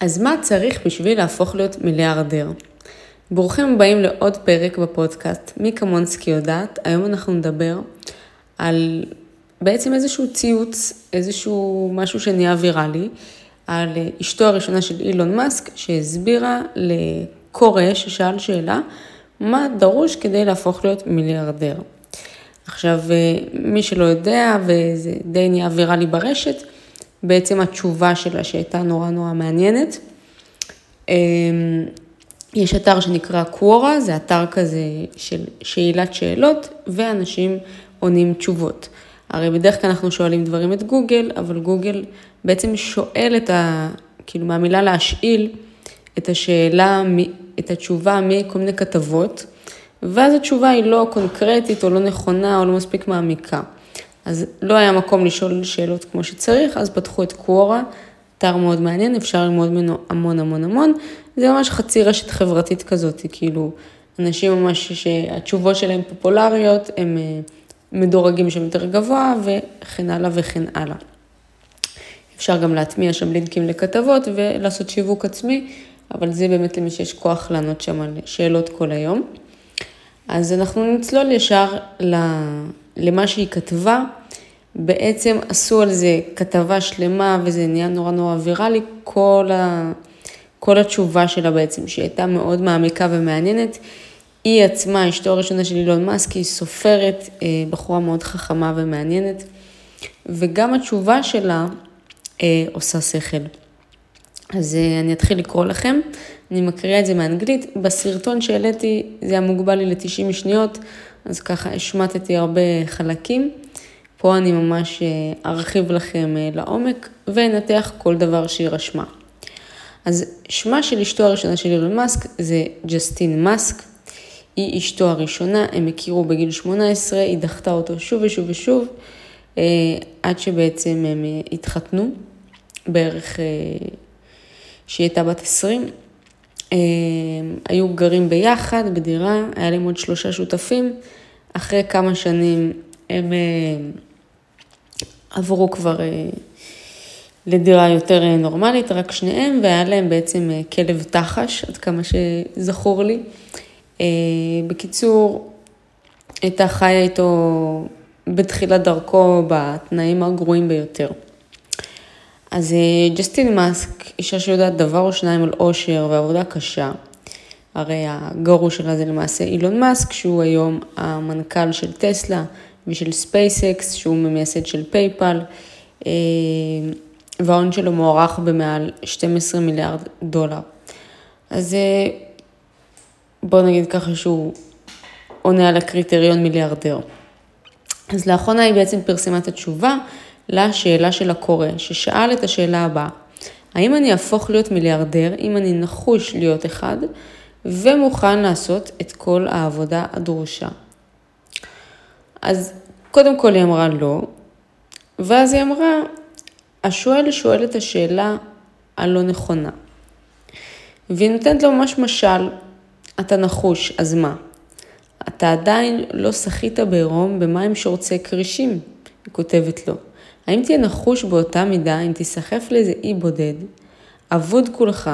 אז מה צריך בשביל להפוך להיות מיליארדר? ברוכים הבאים לעוד פרק בפודקאסט. מי כמונסקי יודעת, היום אנחנו נדבר על בעצם איזשהו ציוץ, איזשהו משהו שנהיה ויראלי, על אשתו הראשונה של אילון מאסק, שהסבירה לקורא ששאל שאלה, מה דרוש כדי להפוך להיות מיליארדר. עכשיו, מי שלא יודע, וזה די נהיה ויראלי ברשת, בעצם התשובה שלה שהייתה נורא נורא מעניינת. אמ, יש אתר שנקרא קוורה, זה אתר כזה של שאלת שאלות, ואנשים עונים תשובות. הרי בדרך כלל אנחנו שואלים דברים את גוגל, אבל גוגל בעצם שואל את ה... כאילו מהמילה להשאיל את השאלה, את התשובה מכל מיני כתבות, ואז התשובה היא לא קונקרטית או לא נכונה או לא מספיק מעמיקה. אז לא היה מקום לשאול שאלות כמו שצריך, אז פתחו את קוורה, אתר מאוד מעניין, אפשר ללמוד ממנו המון המון המון. זה ממש חצי רשת חברתית כזאת, כאילו, אנשים ממש שהתשובות שלהם פופולריות, הם אה, מדורגים שם יותר גבוה וכן הלאה וכן הלאה. אפשר גם להטמיע שם לינקים לכתבות ולעשות שיווק עצמי, אבל זה באמת למי שיש כוח לענות שם על שאלות כל היום. אז אנחנו נצלול ישר למה שהיא כתבה. בעצם עשו על זה כתבה שלמה וזה נהיה נורא נורא ויראלי, כל, ה... כל התשובה שלה בעצם, שהיא הייתה מאוד מעמיקה ומעניינת. היא עצמה, אשתו הראשונה של אילון מאסק, היא סופרת, אה, בחורה מאוד חכמה ומעניינת, וגם התשובה שלה אה, עושה שכל. אז אה, אני אתחיל לקרוא לכם, אני מקריאה את זה מאנגלית. בסרטון שהעליתי זה היה מוגבל לי ל-90 שניות, אז ככה השמטתי הרבה חלקים. פה אני ממש אה, ארחיב לכם אה, לעומק ואנתח כל דבר שהיא רשמה. אז שמה של אשתו הראשונה של אילון מאסק זה ג'סטין מאסק. היא אשתו הראשונה, הם הכירו בגיל 18, היא דחתה אותו שוב ושוב ושוב, אה, עד שבעצם הם התחתנו, בערך שהיא הייתה בת 20. היו גרים ביחד בדירה, היה להם עוד שלושה שותפים. אחרי כמה שנים הם עברו כבר אה, לדירה יותר אה, נורמלית, רק שניהם, והיה להם בעצם אה, כלב תחש, עד כמה שזכור לי. בקיצור, הייתה חיה איתו בתחילת דרכו בתנאים הגרועים ביותר. אז ג'סטין מאסק, אישה שיודעת דבר או שניים על אושר ועבודה קשה, הרי הגרוש שלה זה למעשה אילון מאסק, שהוא היום המנכ"ל של טסלה, ושל ספייסקס, שהוא ממייסד של פייפל, אה, וההון שלו מוערך במעל 12 מיליארד דולר. אז אה, בואו נגיד ככה שהוא עונה על הקריטריון מיליארדר. אז לאחרונה היא בעצם פרסמה את התשובה לשאלה של הקורא, ששאל את השאלה הבאה, האם אני אהפוך להיות מיליארדר אם אני נחוש להיות אחד ומוכן לעשות את כל העבודה הדרושה? אז קודם כל היא אמרה לא, ואז היא אמרה, השואל שואל את השאלה הלא נכונה. והיא נותנת לו ממש משל, אתה נחוש, אז מה? אתה עדיין לא שחית בעירום במים שורצי כרישים, היא כותבת לו. האם תהיה נחוש באותה מידה אם תיסחף לאיזה אי בודד, אבוד כולך,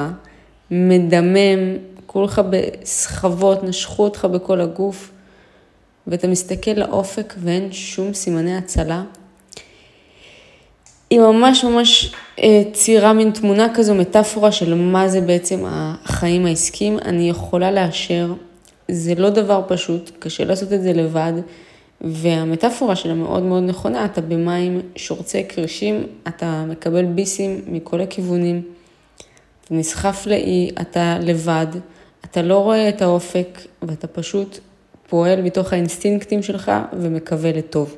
מדמם, כולך בסחבות, נשכו אותך בכל הגוף, ואתה מסתכל לאופק ואין שום סימני הצלה, היא ממש ממש אה, ציירה מין תמונה כזו, מטאפורה של מה זה בעצם החיים העסקיים. אני יכולה לאשר, זה לא דבר פשוט, קשה לעשות את זה לבד, והמטאפורה שלה מאוד מאוד נכונה, אתה במים שורצי קרישים, אתה מקבל ביסים מכל הכיוונים, אתה נסחף לאי, אתה לבד, אתה לא רואה את האופק ואתה פשוט פועל מתוך האינסטינקטים שלך ומקווה לטוב.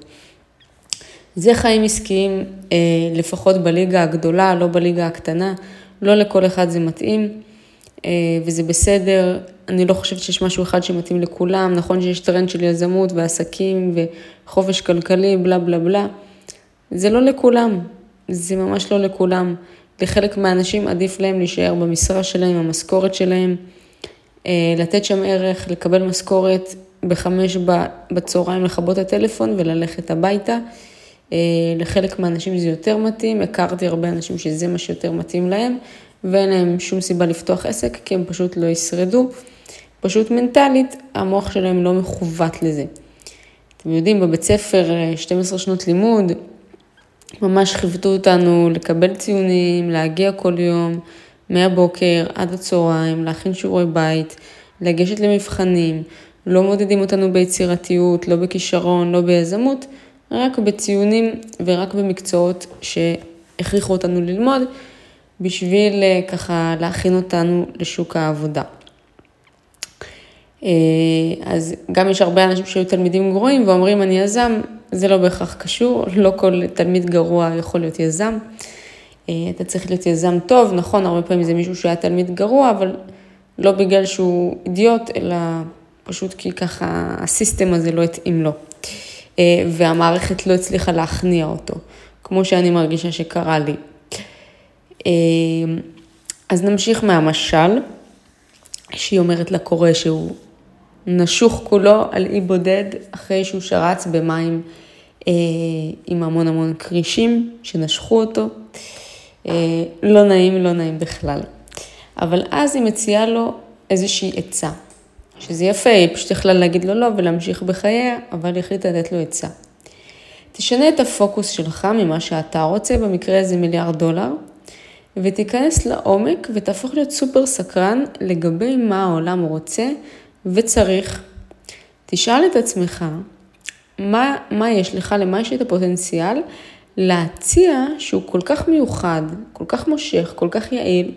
זה חיים עסקיים, אה, לפחות בליגה הגדולה, לא בליגה הקטנה, לא לכל אחד זה מתאים, אה, וזה בסדר. אני לא חושבת שיש משהו אחד שמתאים לכולם, נכון שיש טרנד של יזמות ועסקים וחופש כלכלי, בלה בלה בלה. זה לא לכולם, זה ממש לא לכולם. לחלק מהאנשים עדיף להם להישאר במשרה שלהם, המשכורת שלהם, אה, לתת שם ערך, לקבל משכורת בחמש בצהריים לכבות הטלפון וללכת הביתה. אה, לחלק מהאנשים זה יותר מתאים, הכרתי הרבה אנשים שזה מה שיותר מתאים להם, ואין להם שום סיבה לפתוח עסק, כי הם פשוט לא ישרדו. פשוט מנטלית, המוח שלהם לא מכוות לזה. אתם יודעים, בבית ספר 12 שנות לימוד, ממש חיוותו אותנו לקבל ציונים, להגיע כל יום, מהבוקר עד הצהריים, להכין שיעורי בית, לגשת למבחנים, לא מודדים אותנו ביצירתיות, לא בכישרון, לא ביזמות, רק בציונים ורק במקצועות שהכריחו אותנו ללמוד, בשביל אה, ככה להכין אותנו לשוק העבודה. אה, אז גם יש הרבה אנשים שהיו תלמידים גרועים ואומרים אני יזם, זה לא בהכרח קשור, לא כל תלמיד גרוע יכול להיות יזם. אה, אתה צריך להיות יזם טוב, נכון, הרבה פעמים זה מישהו שהיה תלמיד גרוע, אבל לא בגלל שהוא אידיוט, אלא פשוט כי ככה הסיסטם הזה לא התאים לו. אה, והמערכת לא הצליחה להכניע אותו, כמו שאני מרגישה שקרה לי. אז נמשיך מהמשל, שהיא אומרת לקורא שהוא נשוך כולו על אי בודד אחרי שהוא שרץ במים אה, עם המון המון כרישים שנשכו אותו. אה, לא נעים, לא נעים בכלל. אבל אז היא מציעה לו איזושהי עצה, שזה יפה, היא פשוט יכלה להגיד לו לא ולהמשיך בחייה, אבל היא החליטה לתת לו עצה. תשנה את הפוקוס שלך ממה שאתה רוצה, במקרה הזה מיליארד דולר, ותיכנס לעומק ותהפוך להיות סופר סקרן לגבי מה העולם רוצה וצריך. תשאל את עצמך, מה, מה יש לך, למה יש את הפוטנציאל להציע שהוא כל כך מיוחד, כל כך מושך, כל כך יעיל,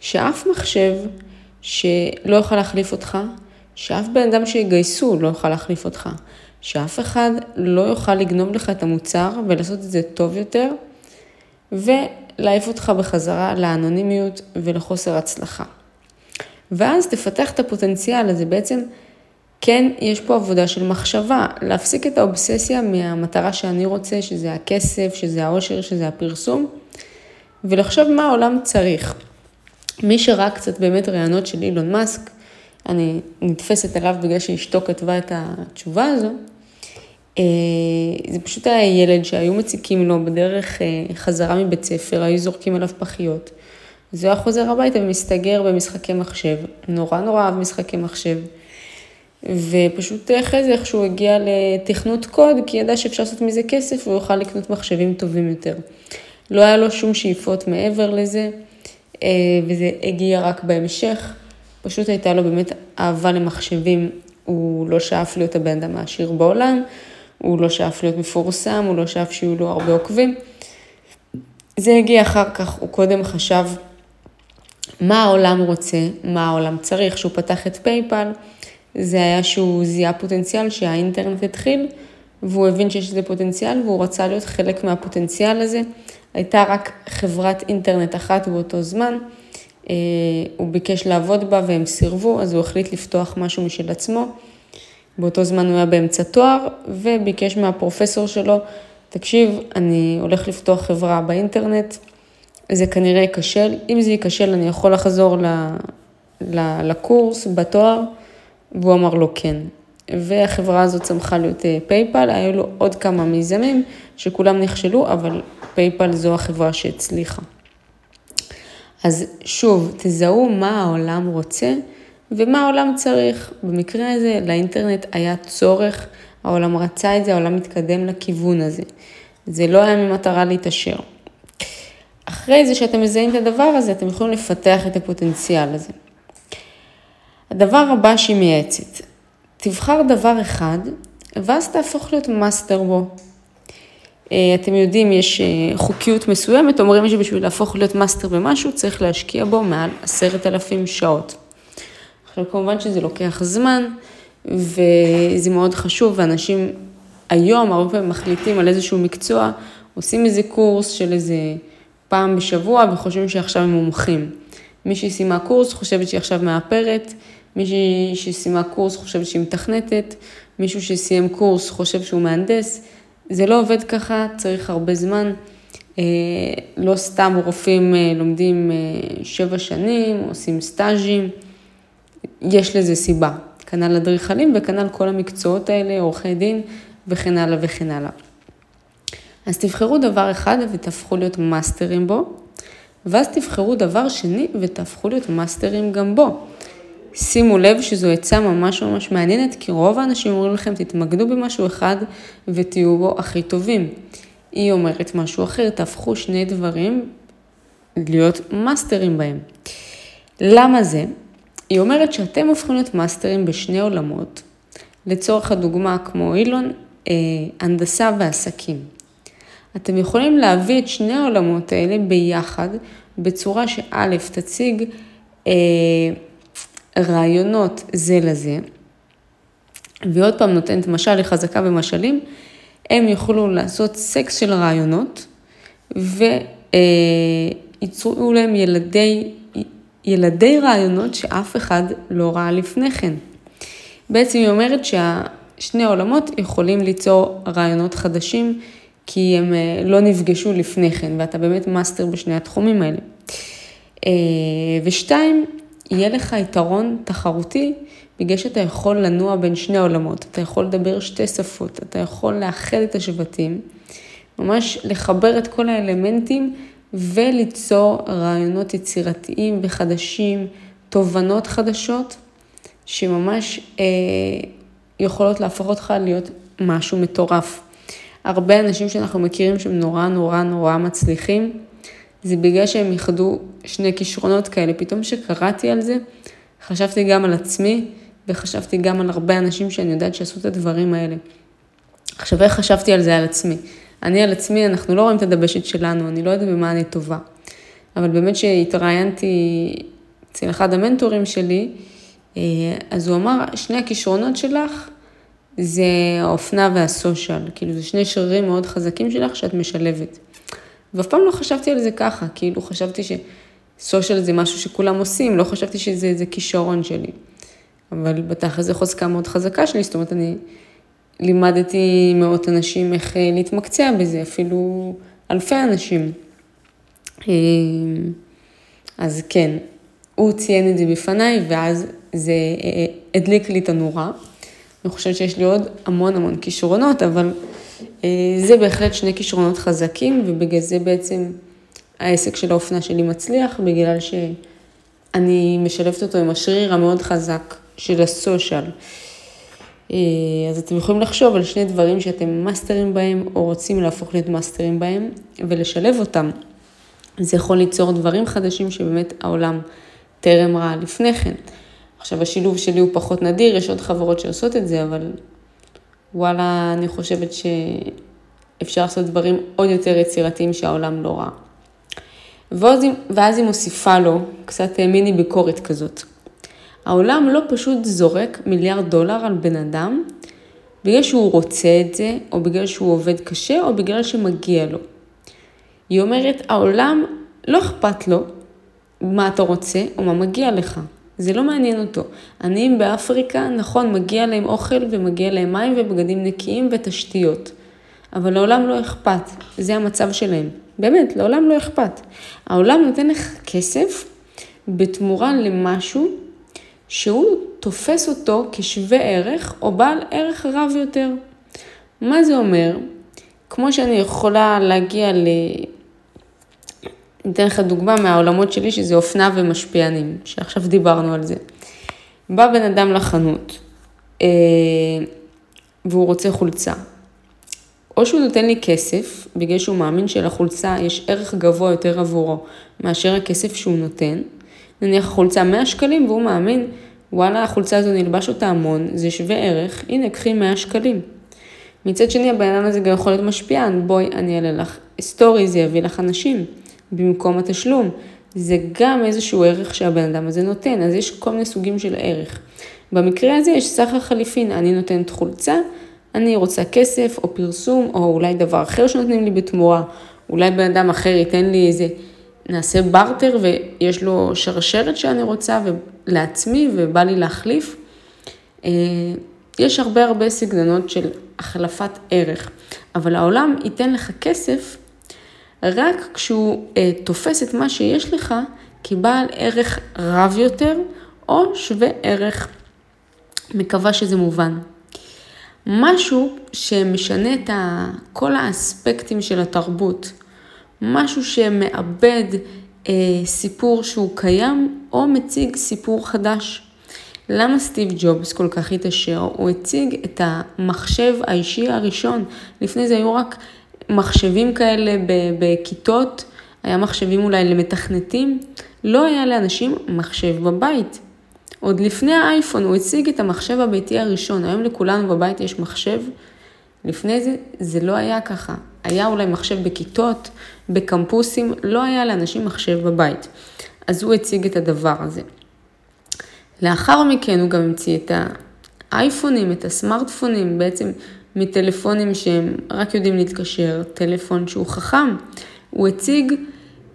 שאף מחשב שלא יוכל להחליף אותך, שאף בן אדם שיגייסו לא יוכל להחליף אותך, שאף אחד לא יוכל לגנוב לך את המוצר ולעשות את זה טוב יותר, ולהעיף אותך בחזרה לאנונימיות ולחוסר הצלחה. ואז תפתח את הפוטנציאל הזה. בעצם, כן, יש פה עבודה של מחשבה, להפסיק את האובססיה מהמטרה שאני רוצה, שזה הכסף, שזה העושר, שזה הפרסום, ולחשוב מה העולם צריך. מי שראה קצת באמת רעיונות של אילון מאסק, אני נתפסת עליו בגלל שאשתו כתבה את התשובה הזו, אה, זה פשוט היה ילד שהיו מציקים לו בדרך אה, חזרה מבית ספר, היו זורקים עליו פחיות. אז הוא היה חוזר הביתה ומסתגר במשחקי מחשב. נורא נורא אהב משחקי מחשב. ופשוט אחרי זה איכשהו הגיע לתכנות קוד, כי ידע שאפשר לעשות מזה כסף והוא יוכל לקנות מחשבים טובים יותר. לא היה לו שום שאיפות מעבר לזה, אה, וזה הגיע רק בהמשך. פשוט הייתה לו באמת אהבה למחשבים. הוא לא שאף להיות הבן אדם העשיר בעולם, הוא לא שאף להיות מפורסם, הוא לא שאף שיהיו לו הרבה עוקבים. זה הגיע אחר כך, הוא קודם חשב מה העולם רוצה, מה העולם צריך. כשהוא פתח את פייפל, זה היה שהוא זיהה פוטנציאל שהאינטרנט התחיל, והוא הבין שיש לזה פוטנציאל, והוא רצה להיות חלק מהפוטנציאל הזה. הייתה רק חברת אינטרנט אחת באותו זמן, אה, הוא ביקש לעבוד בה והם סירבו, אז הוא החליט לפתוח משהו משל עצמו. באותו זמן הוא היה באמצע תואר, וביקש מהפרופסור שלו, תקשיב, אני הולך לפתוח חברה באינטרנט, זה כנראה ייכשל. אם זה ייכשל, אני יכול לחזור ל, ל, לקורס בתואר, והוא אמר לו כן. והחברה הזאת צמחה להיות אה, פייפל, היו לו עוד כמה מיזמים שכולם נכשלו, אבל פייפל זו החברה שהצליחה. אז שוב, תזהו מה העולם רוצה ומה העולם צריך. במקרה הזה, לאינטרנט היה צורך, העולם רצה את זה, העולם מתקדם לכיוון הזה. זה לא היה ממטרה להתעשר. אחרי זה שאתם מזהים את הדבר הזה, אתם יכולים לפתח את הפוטנציאל הזה. הדבר הבא שהיא מייעצת, תבחר דבר אחד, ואז תהפוך להיות מאסטר בו. אה, אתם יודעים, יש אה, חוקיות מסוימת, אומרים שבשביל להפוך להיות מאסטר במשהו, צריך להשקיע בו מעל עשרת אלפים שעות. עכשיו, כמובן שזה לוקח זמן, וזה מאוד חשוב, ואנשים היום הרבה פעמים מחליטים על איזשהו מקצוע, עושים איזה קורס של איזה פעם בשבוע וחושבים שעכשיו הם מומחים. מי שסיימה קורס חושבת שהיא עכשיו מאפרת, מישהי שסיימה קורס חושבת שהיא מתכנתת, מישהו שסיים קורס חושב שהוא מהנדס. זה לא עובד ככה, צריך הרבה זמן. אה, לא סתם רופאים אה, לומדים אה, שבע שנים, עושים סטאז'ים, יש לזה סיבה. כנ"ל אדריכלים וכנ"ל כל המקצועות האלה, עורכי דין וכן הלאה וכן הלאה. אז תבחרו דבר אחד ותהפכו להיות מאסטרים בו, ואז תבחרו דבר שני ותהפכו להיות מאסטרים גם בו. שימו לב שזו עצה ממש ממש מעניינת, כי רוב האנשים אומרים לכם, תתמקדו במשהו אחד ותהיו בו הכי טובים. היא אומרת משהו אחר, תהפכו שני דברים להיות מאסטרים בהם. למה זה? היא אומרת שאתם הופכים להיות מאסטרים בשני עולמות, לצורך הדוגמה כמו אילון, אה, הנדסה ועסקים. אתם יכולים להביא את שני העולמות האלה ביחד, בצורה שא' תציג אה, רעיונות זה לזה, ועוד פעם נותנת משל לחזקה ומשלים, הם יוכלו לעשות סקס של רעיונות, וייצרו להם ילדי, ילדי רעיונות שאף אחד לא ראה לפני כן. בעצם היא אומרת שהשני העולמות יכולים ליצור רעיונות חדשים, כי הם אה, לא נפגשו לפני כן, ואתה באמת מאסטר בשני התחומים האלה. אה, ושתיים, יהיה לך יתרון תחרותי בגלל שאתה יכול לנוע בין שני עולמות, אתה יכול לדבר שתי שפות, אתה יכול לאחד את השבטים, ממש לחבר את כל האלמנטים וליצור רעיונות יצירתיים וחדשים, תובנות חדשות, שממש אה, יכולות להפוך אותך להיות משהו מטורף. הרבה אנשים שאנחנו מכירים שהם נורא נורא נורא מצליחים, זה בגלל שהם איחדו שני כישרונות כאלה. פתאום שקראתי על זה, חשבתי גם על עצמי, וחשבתי גם על הרבה אנשים שאני יודעת שעשו את הדברים האלה. עכשיו, איך חשבתי על זה על עצמי? אני על עצמי, אנחנו לא רואים את הדבשת שלנו, אני לא יודעת במה אני טובה. אבל באמת שהתראיינתי אצל אחד המנטורים שלי, אה, אז הוא אמר, שני הכישרונות שלך זה האופנה והסושיאל, כאילו זה שני שרירים מאוד חזקים שלך שאת משלבת. ואף פעם לא חשבתי על זה ככה, כאילו חשבתי שסושיאל זה משהו שכולם עושים, לא חשבתי שזה איזה כישרון שלי. אבל בתכל'ס זו חוזקה מאוד חזקה שלי, זאת אומרת, אני לימדתי מאות אנשים איך אה, להתמקצע בזה, אפילו אלפי אנשים. אה, אז כן, הוא ציין את זה בפניי, ואז זה אה, הדליק לי את הנורה. אני חושבת שיש לי עוד המון המון כישרונות, אבל זה בהחלט שני כישרונות חזקים, ובגלל זה בעצם העסק של האופנה שלי מצליח, בגלל שאני משלבת אותו עם השריר המאוד חזק של הסושיאל. אה, אז אתם יכולים לחשוב על שני דברים שאתם מאסטרים בהם, או רוצים להפוך להיות מאסטרים בהם, ולשלב אותם. זה יכול ליצור דברים חדשים שבאמת העולם טרם ראה לפני כן. עכשיו, השילוב שלי הוא פחות נדיר, יש עוד חברות שעושות את זה, אבל וואלה, אני חושבת שאפשר לעשות דברים עוד יותר יצירתיים שהעולם לא ראה. ואז היא מוסיפה לו קצת מיני ביקורת כזאת. העולם לא פשוט זורק מיליארד דולר על בן אדם בגלל שהוא רוצה את זה, או בגלל שהוא עובד קשה, או בגלל שמגיע לו. היא אומרת, העולם לא אכפת לו מה אתה רוצה או מה מגיע לך. זה לא מעניין אותו. עניים באפריקה, נכון, מגיע להם אוכל ומגיע להם מים ובגדים נקיים ותשתיות. אבל לעולם לא אכפת, זה המצב שלהם. באמת, לעולם לא אכפת. העולם נותן לך כסף בתמורה למשהו שהוא תופס אותו כשווה ערך או בעל ערך רב יותר. מה זה אומר? כמו שאני יכולה להגיע ל... אתן לך דוגמה מהעולמות שלי, שזה אופנה ומשפיענים, שעכשיו דיברנו על זה. בא בן אדם לחנות, אה, והוא רוצה חולצה. או שהוא נותן לי כסף, בגלל שהוא מאמין שלחולצה יש ערך גבוה יותר עבורו מאשר הכסף שהוא נותן. נניח חולצה 100 שקלים, והוא מאמין וואלה, החולצה הזו נלבש אותה המון, זה שווה ערך, הנה, קחי 100 שקלים. מצד שני, הבן אדם הזה גם יכול להיות משפיען, בואי, אני אעלה לך סטורי, זה יביא לך אנשים, במקום התשלום. זה גם איזשהו ערך שהבן אדם הזה נותן, אז יש כל מיני סוגים של ערך. במקרה הזה יש סחר חליפין, אני נותנת חולצה, אני רוצה כסף או פרסום, או אולי דבר אחר שנותנים לי בתמורה, אולי בן אדם אחר ייתן לי איזה... נעשה בארטר ויש לו שרשרת שאני רוצה לעצמי ובא לי להחליף. אה, יש הרבה הרבה סגנונות של החלפת ערך, אבל העולם ייתן לך כסף רק כשהוא אה, תופס את מה שיש לך כבעל ערך רב יותר או שווה ערך. מקווה שזה מובן. משהו שמשנה את כל האספקטים של התרבות, משהו שמאבד אה, סיפור שהוא קיים או מציג סיפור חדש. למה סטיב ג'ובס כל כך התעשר? הוא הציג את המחשב האישי הראשון. לפני זה היו רק מחשבים כאלה בכיתות, היה מחשבים אולי למתכנתים, לא היה לאנשים מחשב בבית. עוד לפני האייפון הוא הציג את המחשב הביתי הראשון, היום לכולנו בבית יש מחשב. לפני זה, זה לא היה ככה. היה אולי מחשב בכיתות, בקמפוסים, לא היה לאנשים מחשב בבית. אז הוא הציג את הדבר הזה. לאחר מכן הוא גם המציא את האייפונים, את הסמארטפונים, בעצם מטלפונים שהם רק יודעים להתקשר, טלפון שהוא חכם. הוא הציג,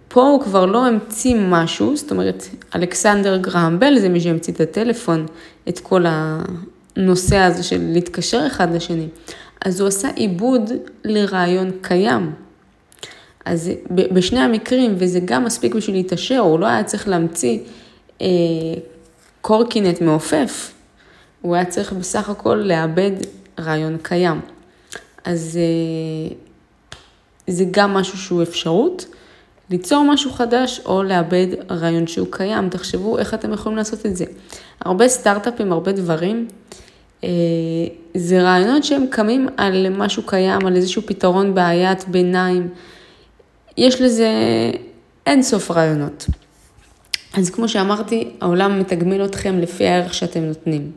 פה הוא כבר לא המציא משהו, זאת אומרת, אלכסנדר גרהם זה מי שהמציא את הטלפון, את כל הנושא הזה של להתקשר אחד לשני. אז הוא עשה עיבוד לרעיון קיים. אז בשני המקרים, וזה גם מספיק בשביל להתעשר, הוא לא היה צריך להמציא אה, קורקינט מעופף, הוא היה צריך בסך הכל לאבד רעיון קיים. אז אה, זה גם משהו שהוא אפשרות, ליצור משהו חדש או לאבד רעיון שהוא קיים. תחשבו איך אתם יכולים לעשות את זה. הרבה סטארט-אפים, הרבה דברים, אה, זה רעיונות שהם קמים על משהו קיים, על איזשהו פתרון בעיית ביניים. יש לזה אין סוף רעיונות. אז כמו שאמרתי, העולם מתגמל אתכם לפי הערך שאתם נותנים.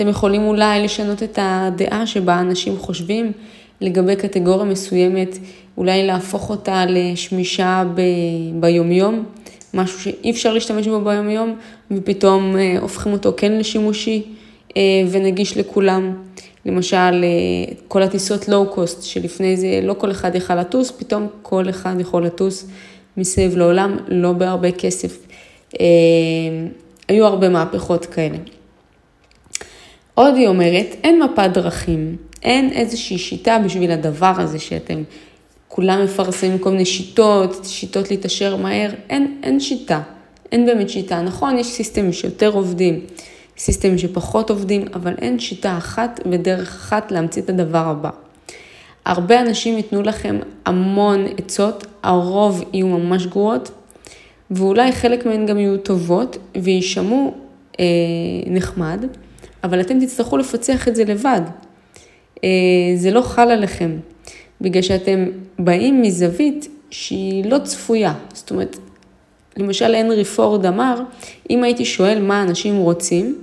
אתם יכולים אולי לשנות את הדעה שבה אנשים חושבים לגבי קטגוריה מסוימת, אולי להפוך אותה לשמישה ב... ביומיום, משהו שאי אפשר להשתמש בו ביומיום, ופתאום אה, הופכים אותו כן לשימושי אה, ונגיש לכולם. למשל, אה, כל הטיסות לואו-קוסט, שלפני זה לא כל אחד יכל לטוס, פתאום כל אחד יכול לטוס מסביב לעולם, לא בהרבה כסף. היו הרבה מהפכות כאלה. עוד היא אומרת, אין מפת דרכים, אין איזושהי שיטה בשביל הדבר הזה שאתם כולם מפרסמים כל מיני שיטות, שיטות להתעשר מהר, אין, אין שיטה, אין באמת שיטה. נכון, יש סיסטמים שיותר עובדים, סיסטמים שפחות עובדים, אבל אין שיטה אחת ודרך אחת להמציא את הדבר הבא. הרבה אנשים ייתנו לכם המון עצות, הרוב יהיו ממש גרועות, ואולי חלק מהן גם יהיו טובות ויישמעו אה, נחמד, אבל אתם תצטרכו לפצח את זה לבד. אה, זה לא חל עליכם, בגלל שאתם באים מזווית שהיא לא צפויה. זאת אומרת, למשל הנרי פורד אמר, אם הייתי שואל מה אנשים רוצים,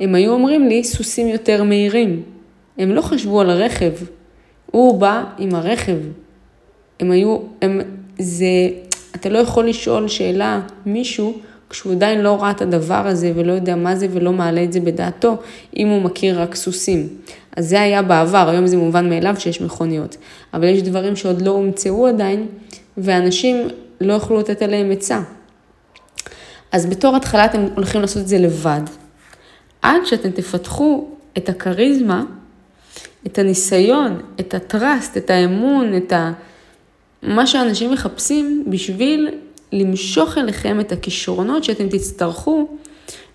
הם היו אומרים לי סוסים יותר מהירים. הם לא חשבו על הרכב, הוא בא עם הרכב. הם היו, הם, זה, אתה לא יכול לשאול שאלה מישהו כשהוא עדיין לא ראה את הדבר הזה ולא יודע מה זה ולא מעלה את זה בדעתו, אם הוא מכיר רק סוסים. אז זה היה בעבר, היום זה מובן מאליו שיש מכוניות. אבל יש דברים שעוד לא הומצאו עדיין, ואנשים לא יוכלו לתת עליהם עצה. אז בתור התחלה אתם הולכים לעשות את זה לבד. עד שאתם תפתחו את הכריזמה, את הניסיון, את הטראסט, את האמון, את ה... מה שאנשים מחפשים בשביל למשוך אליכם את הכישרונות שאתם תצטרכו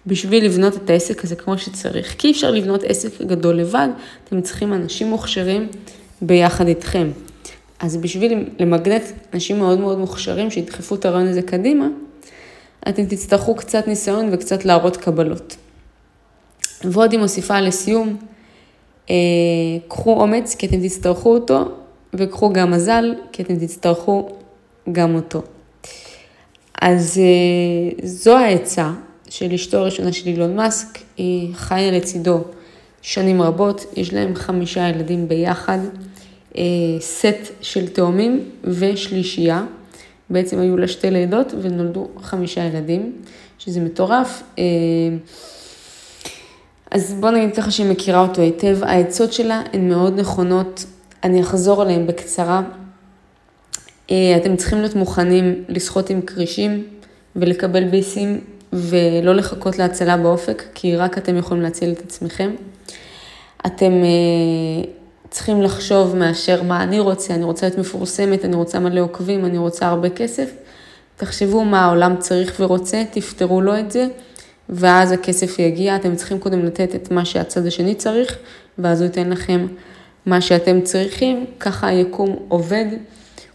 בשביל לבנות את העסק הזה כמו שצריך. כי אי אפשר לבנות עסק גדול לבד, אתם צריכים אנשים מוכשרים ביחד איתכם. אז בשביל למגנט אנשים מאוד מאוד מוכשרים שידחפו את הרעיון הזה קדימה, אתם תצטרכו קצת ניסיון וקצת להראות קבלות. ועוד היא מוסיפה לסיום, אה, קחו אומץ כי אתם תצטרכו אותו, וקחו גם מזל כי אתם תצטרכו גם אותו. אז אה, זו העצה של אשתו הראשונה של אילון מאסק, היא חיה לצידו שנים רבות, יש להם חמישה ילדים ביחד, אה, סט של תאומים ושלישייה, בעצם היו לה שתי לידות ונולדו חמישה ילדים, שזה מטורף. אה, אז בוא נגיד ככה שהיא מכירה אותו היטב, העצות שלה הן מאוד נכונות, אני אחזור עליהן בקצרה. אה, אתם צריכים להיות מוכנים לשחות עם כרישים ולקבל ביסים ולא לחכות להצלה באופק, כי רק אתם יכולים להציל את עצמכם. אתם אה, צריכים לחשוב מאשר מה אני רוצה, אני רוצה להיות מפורסמת, אני רוצה מלא עוקבים, אני רוצה הרבה כסף. תחשבו מה העולם צריך ורוצה, תפתרו לו את זה, ואז הכסף יגיע. אתם צריכים קודם לתת את מה שהצד השני צריך, ואז הוא ייתן לכם מה שאתם צריכים. ככה היקום עובד.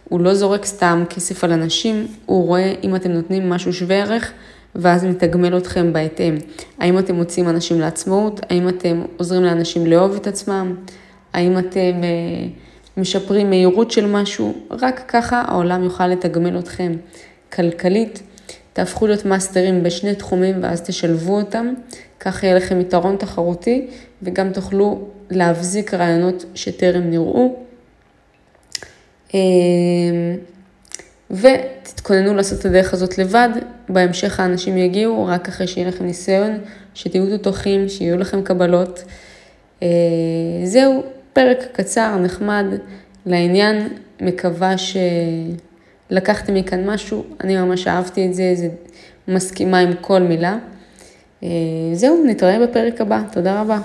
הוא לא זורק סתם כסף על אנשים, הוא רואה אם אתם נותנים משהו שווה ערך, ואז מתגמל אתכם בהתאם. האם אתם מוצאים אנשים לעצמאות? האם אתם עוזרים לאנשים לאהוב את עצמם? האם אתם אה, משפרים מהירות של משהו? רק ככה העולם יוכל לתגמל אתכם כלכלית. תהפכו להיות מאסטרים בשני תחומים ואז תשלבו אותם, כך יהיה לכם יתרון תחרותי וגם תוכלו להבזיק רעיונות שטרם נראו. אמ, ותתכוננו לעשות את הדרך הזאת לבד, בהמשך האנשים יגיעו רק אחרי שיהיה לכם ניסיון, שתהיו תותחים, שיהיו לכם קבלות. אה, זהו, פרק קצר, נחמד, לעניין, מקווה שלקחתם מכאן משהו, אני ממש אהבתי את זה, זה מסכימה עם כל מילה. אה, זהו, נתראה בפרק הבא, תודה רבה.